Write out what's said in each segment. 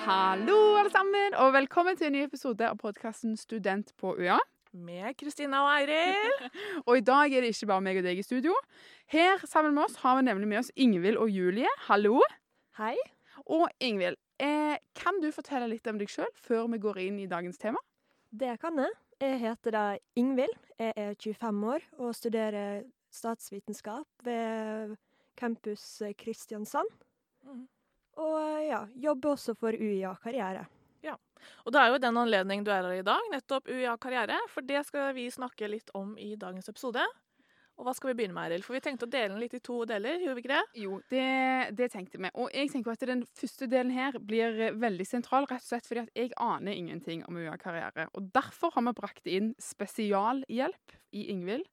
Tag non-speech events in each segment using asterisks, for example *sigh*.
Hallo, alle sammen, og velkommen til en ny episode av podkasten Student på UiA. Med Kristina og Eiril. *laughs* Og i dag er det ikke bare meg og deg i studio. Her sammen med oss har vi nemlig med oss Ingvild og Julie. Hallo. Hei. Og Ingvild, eh, kan du fortelle litt om deg sjøl før vi går inn i dagens tema? Det kan jeg. Jeg heter da Ingvild. Jeg er 25 år og studerer statsvitenskap ved campus Kristiansand. Mhm. Og ja, jobber også for UiA Karriere. Ja, Og det er jo i den anledning du er her i dag, nettopp UiA Karriere, for det skal vi snakke litt om i dagens episode. Og hva skal vi begynne med, Eril? For vi tenkte å dele den litt i to deler, gjorde vi ikke det? Jo, det, det tenkte vi. Og jeg tenker at den første delen her blir veldig sentral, rett og slett fordi at jeg aner ingenting om UiA Karriere. Og derfor har vi brakt inn spesialhjelp i Ingvild.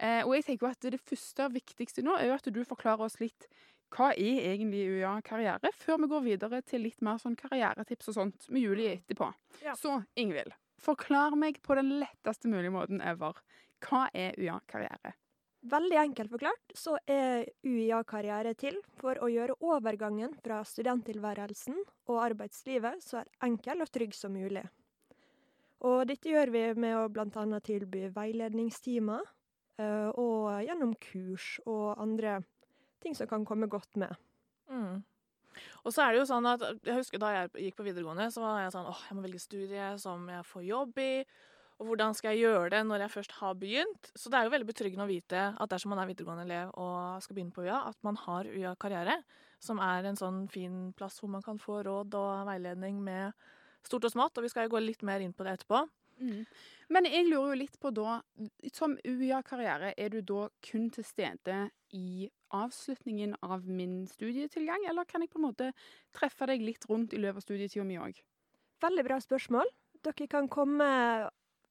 Eh, og jeg tenker at det første og viktigste nå er jo at du forklarer oss litt hva er egentlig UiA Karriere, før vi går videre til litt mer sånn karrieretips og sånt med Julie etterpå. Ja. Så Ingvild, forklar meg på den letteste mulige måten ever. Hva er UiA Karriere? Veldig enkelt forklart så er UiA Karriere til for å gjøre overgangen fra studenttilværelsen og arbeidslivet så enkel og trygg som mulig. Og dette gjør vi med å bl.a. tilby veiledningstimer, eh, og gjennom kurs og andre ting som kan komme godt med. Mm. Og så er det jo sånn at jeg husker Da jeg gikk på videregående, så var jeg sånn åh, jeg må velge studie som jeg får jobb i. Og hvordan skal jeg gjøre det når jeg først har begynt? Så det er jo veldig betryggende å vite at dersom man er videregående elev og skal begynne på UiA, at man har UiA Karriere, som er en sånn fin plass hvor man kan få råd og veiledning med stort og smått. Og vi skal jo gå litt mer inn på det etterpå. Men jeg lurer jo litt på da, som UiA-karriere, er du da kun til stede i avslutningen av min studietilgang, eller kan jeg på en måte treffe deg litt rundt i løpet av studietida mi òg? Veldig bra spørsmål. Dere kan komme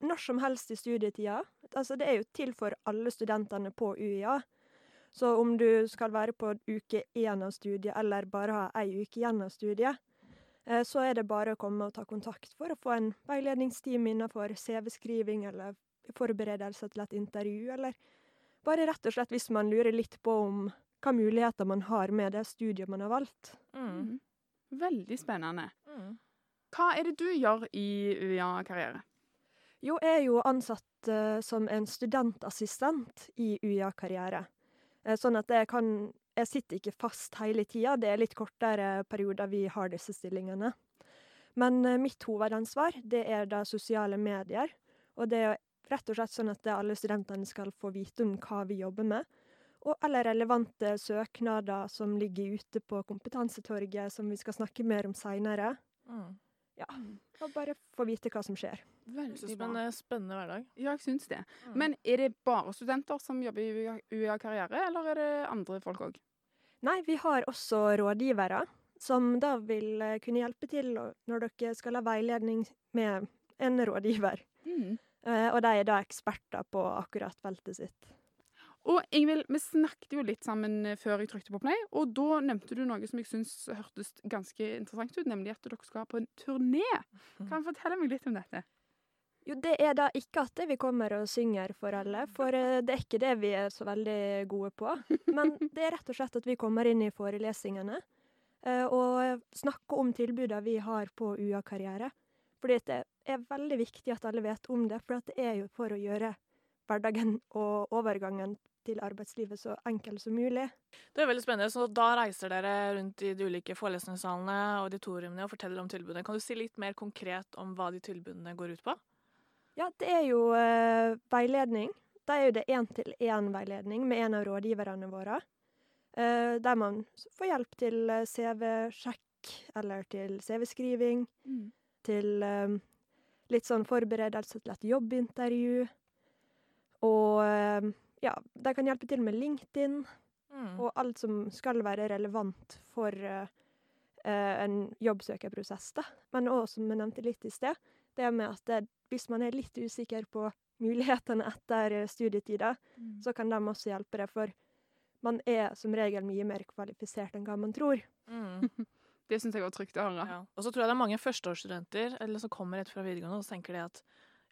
når som helst i studietida. Altså, det er jo til for alle studentene på UiA. Så om du skal være på uke én av studiet, eller bare ha ei uke igjen av studiet, så er det bare å komme og ta kontakt for å få en veiledningstime innenfor CV-skriving eller forberedelse til et intervju, eller bare rett og slett hvis man lurer litt på om hva muligheter man har med det studiet man har valgt. Mm. Veldig spennende. Mm. Hva er det du gjør i UiA-karriere? Jo, jeg er jo ansatt uh, som en studentassistent i UiA Karriere. Eh, sånn at jeg kan Jeg sitter ikke fast hele tida, det er litt kortere perioder vi har disse stillingene. Men eh, mitt hovedansvar det er da sosiale medier. Og det er rett og slett sånn at alle studentene skal få vite om hva vi jobber med. Og alle relevante søknader som ligger ute på Kompetansetorget, som vi skal snakke mer om seinere. Mm. Og bare få vite hva som skjer. Veldig spennende, spennende hverdag. Ja, jeg syns det. Mm. Men er det bare studenter som jobber i UiA- UiA-karriere, eller er det andre folk òg? Nei, vi har også rådgivere, som da vil eh, kunne hjelpe til når dere skal ha veiledning med en rådgiver. Mm. Eh, og de er da eksperter på akkurat feltet sitt. Og Ingvild, vi snakket jo litt sammen eh, før jeg trykte på play, og da nevnte du noe som jeg syns hørtes ganske interessant ut, nemlig at dere skal på en turné. Kan du fortelle meg litt om dette? Jo, det er da ikke at vi kommer og synger for alle, for eh, det er ikke det vi er så veldig gode på. Men det er rett og slett at vi kommer inn i forelesningene eh, og snakker om tilbudene vi har på UA-karriere. Fordi det er veldig viktig at alle vet om det, for at det er jo for å gjøre hverdagen og overgangen til arbeidslivet så enkel som mulig. Det er veldig spennende. Så da reiser dere rundt i de ulike forelesningssalene og auditoriumene og forteller om tilbudene. Kan du si litt mer konkret om hva de tilbudene går ut på? Ja, det er jo eh, veiledning. Da er jo det én-til-én-veiledning med en av rådgiverne våre. Eh, der man får hjelp til eh, CV-sjekk eller til CV-skriving, til eh, litt sånn forberedelse til et jobbintervju. Og eh, ja, de kan hjelpe til med LinkedIn Mm. og alt som skal være relevant for eh, en jobbsøkerprosess. Da. Men òg, som vi nevnte litt i sted, det med at det, hvis man er litt usikker på *laughs* mulighetene etter studietida, mm. så kan de også hjelpe deg, for man er som regel mye mer kvalifisert enn hva man tror. Mm. *laughs* Det syns jeg var trygt å høre. Ja. Og så tror jeg det er mange førsteårsstudenter eller som kommer rett fra videregående og så tenker de at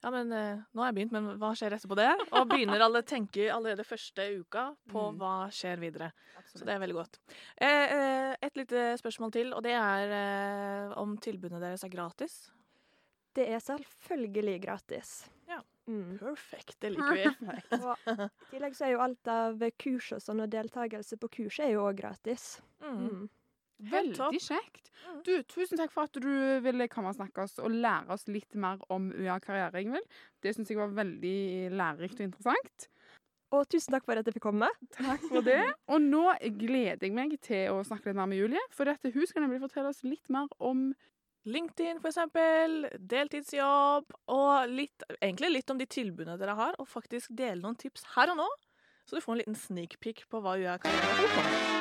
Ja, men eh, nå har jeg begynt, men hva skjer etterpå det? Og begynner alle tenke allerede første uka på Mm. hva skjer videre. Så det er veldig godt. Eh, eh, et lite spørsmål til, og det er om tilbudene deres er gratis. Det er selvfølgelig gratis. Ja. Mm. Perfekt, det liker vi. *laughs* I tillegg så er jo alt av kurs og sånn, og deltakelse på kurs er jo òg gratis. Mm. Veldig kjekt. Mm. Du, tusen takk for at du ville komme og snakke oss og lære oss litt mer om UiA karriere, Ingvild. Det syns jeg var veldig lærerikt og interessant. Og tusen takk for at jeg fikk komme. Takk for det. Og nå gleder jeg meg til å snakke litt mer med Julie, for dette, hun skal nemlig fortelle oss litt mer om LinkedIn, for eksempel. Deltidsjobb. Og litt, egentlig litt om de tilbudene dere har, og faktisk dele noen tips her og nå. Så du får en liten sneak peek på hva UiA Karriere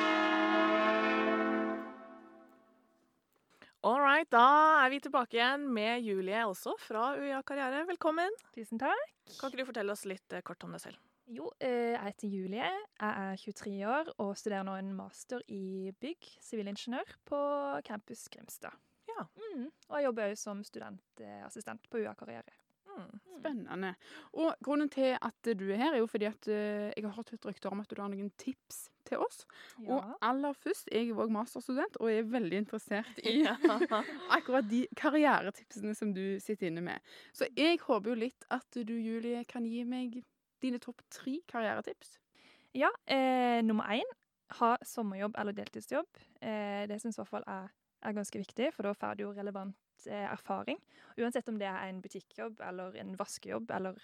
All right, da er vi tilbake igjen med Julie også fra UiA Karriere. Velkommen. Tusen takk. Kan ikke du fortelle oss litt eh, kort om deg selv? Jo, eh, jeg heter Julie. Jeg er 23 år og studerer nå en master i bygg, sivilingeniør, på campus Grimstad. Ja. Mm. Og jeg jobber òg som studentassistent på UiA Karriere. Mm. Spennende. Og grunnen til at du er her, er jo fordi at eh, jeg har hørt rykter om at du har noen tips til oss. Og aller først, jeg er òg masterstudent og er veldig interessert i *laughs* *laughs* akkurat de karrieretipsene som du sitter inne med. Så jeg håper jo litt at du, Julie, kan gi meg dine topp tre karrieretips. Ja, eh, nummer én ha sommerjobb eller deltidsjobb. Eh, det syns i hvert fall er, er ganske viktig, for da får du jo relevant eh, erfaring. Uansett om det er en butikkjobb eller en vaskejobb eller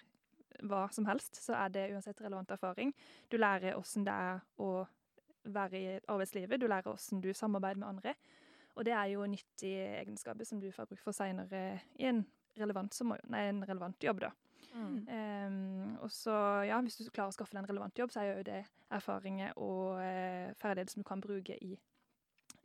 hva som helst, så er det uansett relevant erfaring. Du lærer åssen det er å være i arbeidslivet, du lærer åssen du samarbeider med andre. Og det er jo nyttige egenskaper som du får bruk for seinere i en relevant, nei, en relevant jobb, da. Mm. Um, og så, ja, hvis du klarer å skaffe deg en relevant jobb, så er jo det erfaringer og eh, ferdigheter som du kan bruke i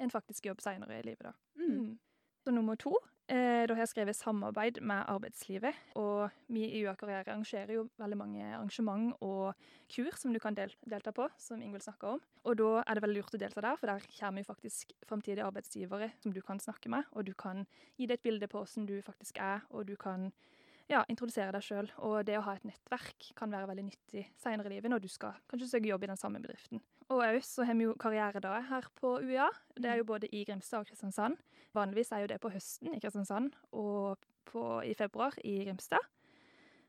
en faktisk jobb senere i livet, da. Mm. Så nummer to, da har jeg skrevet samarbeid med arbeidslivet. Og vi i Karriere arrangerer jo veldig mange arrangement og kur som du kan del delta på, som Ingvild snakka om. Og da er det veldig lurt å delta der, for der kommer jo faktisk framtidige arbeidsgivere som du kan snakke med, og du kan gi deg et bilde på hvordan du faktisk er, og du kan ja, introdusere deg sjøl. Og det å ha et nettverk kan være veldig nyttig seinere i livet når du skal kanskje søke jobb i den samme bedriften. Og òg så har vi jo karrieredager her på UiA. Det er jo både i Grimstad og Kristiansand. Vanligvis er jo det på høsten i Kristiansand og på, i februar i Grimstad.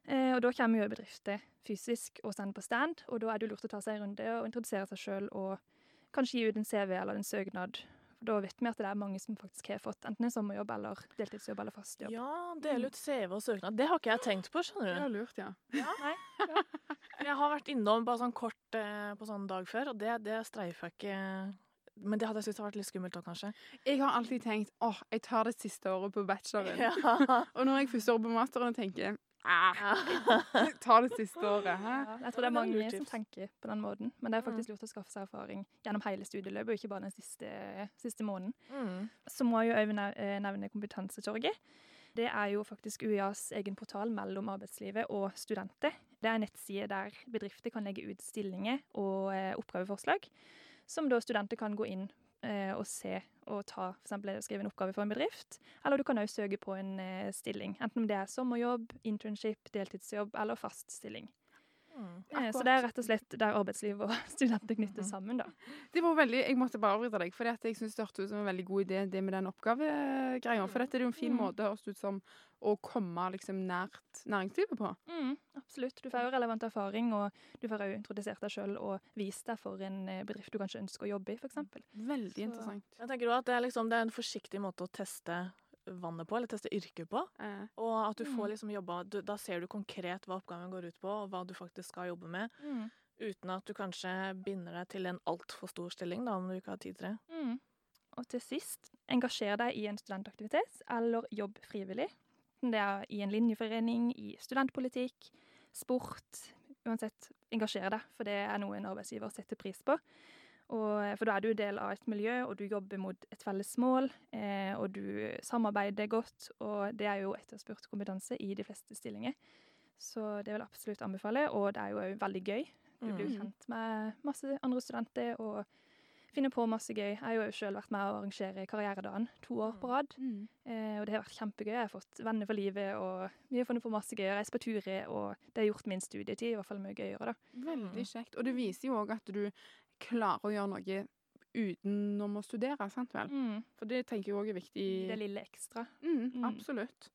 Eh, og da kommer jo bedrifter fysisk og sender på stand, og da er det jo lurt å ta seg en runde og introdusere seg sjøl og kanskje gi ut en CV eller en søknad. For da vet vi at det er mange som faktisk har fått enten en sommerjobb eller deltidsjobb eller fast jobb. Ja, dele ut CV og søknad. Det har ikke jeg tenkt på, Det du? var er lurt, ja. *laughs* Nei, Jeg har vært innom bare sånn kort eh, på sånn dag før, og det, det streifer jeg ikke Men det hadde jeg syntes vært litt skummelt òg, kanskje. Jeg har alltid tenkt åh, jeg tar det siste året på bacheloren. Ja. *laughs* Og når jeg første år på masteren, tenker ah, tar det siste året. Hæ? Ja, jeg tror det er mange som tenker på den måten. Men det er faktisk lurt å skaffe seg erfaring gjennom hele studieløpet, og ikke bare den siste, siste måneden. Mm. Så må jeg jo òg eh, nevne Kompetansetorget. Det er jo faktisk UiAs egen portal mellom arbeidslivet og studenter. Det er en nettside der bedrifter kan legge ut stillinger og eh, oppgaveforslag, som da studenter kan gå inn eh, og se og ta f.eks. skrive en oppgave for en bedrift. Eller du kan òg søke på en eh, stilling, enten om det er sommerjobb, internship, deltidsjobb eller fast stilling. Mm. Eh, så det er rett og slett der arbeidsliv og *laughs* studenter knyttes sammen, da. Det var veldig, Jeg måtte bare avbryte deg, for jeg syns det hørtes ut som en veldig god idé, det med den oppgavegreia. For dette er jo en fin Mm. måte høres ut som å komme liksom nært næringslivet på. Mm, absolutt. Du får jo relevant erfaring, og du får òg introdusert deg sjøl og vist deg for en eh, bedrift du kanskje ønsker å jobbe i, f.eks. Veldig Så- interessant. Jeg tenker også at det er, liksom, det er en forsiktig måte å teste vannet på, eller teste yrket på. Eh, Og at du får Mm. liksom jobba du, Da ser du konkret hva oppgaven går ut på, og hva du faktisk skal jobbe med. Mm. Uten at du kanskje binder deg til en altfor stor stilling, da, om du ikke har tid til det. Mm. Og til sist, engasjer deg i en studentaktivitet eller jobb frivillig. Det er i en linjeforening, i studentpolitikk, sport. Uansett, engasjer deg, for det er noe en arbeidsgiver setter pris på. Og, for da er du del av et miljø, og du jobber mot et felles mål, eh, og du samarbeider godt, og det er jo etterspurt kompetanse i de fleste stillinger. Så det vil jeg absolutt anbefale, og det er jo òg veldig gøy. Du blir jo Mm. kjent med masse andre studenter, og finner på masse gøy. Jeg har jo sjøl vært med å arrangere Karrieredagen to år på rad. Mm. Eh, og det har vært kjempegøy. Jeg har fått venner for livet, og vi har funnet på masse gøy. Reist på turer, og det har gjort min studietid i hvert fall mye gøyere, da. Veldig kjekt. Og det viser jo òg at du klarer å gjøre noe utenom å studere, sant vel? For det tenker jeg òg er viktig. Det lille ekstra. Mm, Mm. absolutt.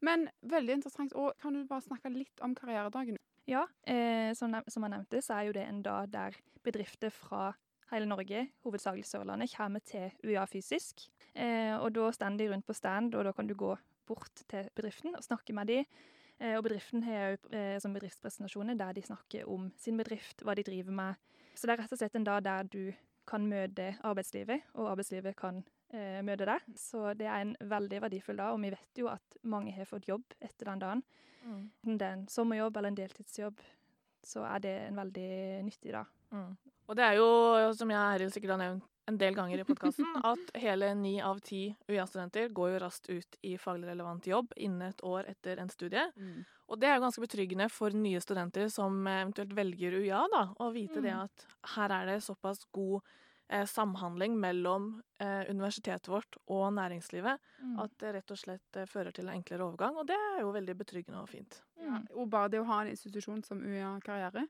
Men veldig interessant. Og kan du bare snakke litt om karrieredagen? Ja, eh, som, som jeg nevnte, så er jo det en dag der bedrifter fra hele Norge, hovedsakelig Sørlandet, kommer til UiA fysisk. Eh, og da står de rundt på stand, og da kan du gå bort til bedriften og snakke med dem. Eh, og bedriften har jo eh, bedriftspresentasjoner der de snakker om sin bedrift, hva de driver med. Så det er rett og slett en dag der du kan møte arbeidslivet, og arbeidslivet kan eh, møte deg. Så det er en veldig verdifull dag, og vi vet jo at mange har fått jobb etter den dagen. Mm. Enten det er en sommerjobb eller en deltidsjobb, så er det en veldig nyttig dag. Mm. Og det er jo, som jeg Eril sikkert har nevnt en del ganger i podkasten, *laughs* at hele ni av ti UiA-studenter går jo raskt ut i faglig relevant jobb innen et år etter en studie. Og det er jo ganske betryggende for nye studenter som eventuelt velger UiA, da, å vite det Mm. at her er det såpass god eh, samhandling mellom eh, universitetet vårt og næringslivet at det rett og slett eh, fører til en enklere overgang, og det er jo veldig betryggende og fint. Ja, og bare det å ha en institusjon som UiA Karriere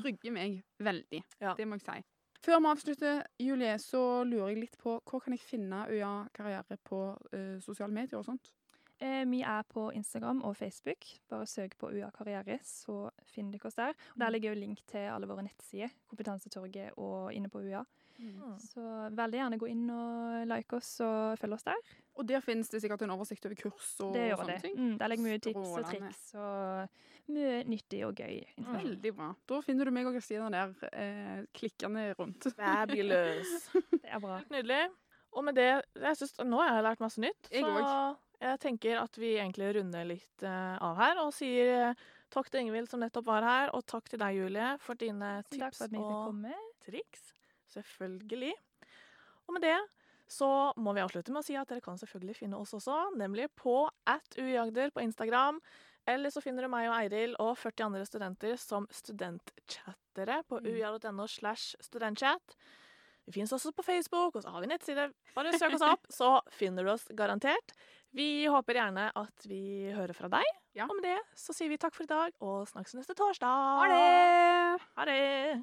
trygger meg veldig. Ja. Det må jeg si. Før vi avslutter, Julie, så lurer jeg litt på hvor kan jeg finne UiA Karriere på eh, sosiale medier og sånt? Eh, vi er på Instagram og Facebook. Bare søk på UA Karriere, så finner dere oss der. Og Der ligger jo link til alle våre nettsider, Kompetansetorget og inne på UiA. Mm. Så veldig gjerne gå inn og like oss og følg oss der. Og der finnes det sikkert en oversikt over kurs og Det gjør sånne det. ting. Mm, der ligger mye tips og triks og mye nyttig og gøy. Veldig bra. Da finner du meg og Kristina der eh, klikkende rundt. Fabulous. *laughs* Det er bra. Helt nydelig. Og med det jeg synes, Nå har jeg lært masse nytt. Jeg så jeg tenker at vi egentlig runder litt uh, av her og sier uh, takk til Ingvild som nettopp var her, og takk til deg, Julie, for dine takk tips for og triks. Selvfølgelig. Og med det så må vi avslutte med å si at dere kan selvfølgelig finne oss også, nemlig på at uiagder på Instagram. Eller så finner du meg og Eiril og 40 andre studenter som studentchattere på Mm. uia.no slash studentchat. Vi finnes også på Facebook, og så har vi nettside. Bare søk oss opp, så finner du oss garantert. Vi håper gjerne at vi hører fra deg. Ja. Og med det så sier vi takk for i dag, og snakkes neste torsdag. Ha det! Ha det!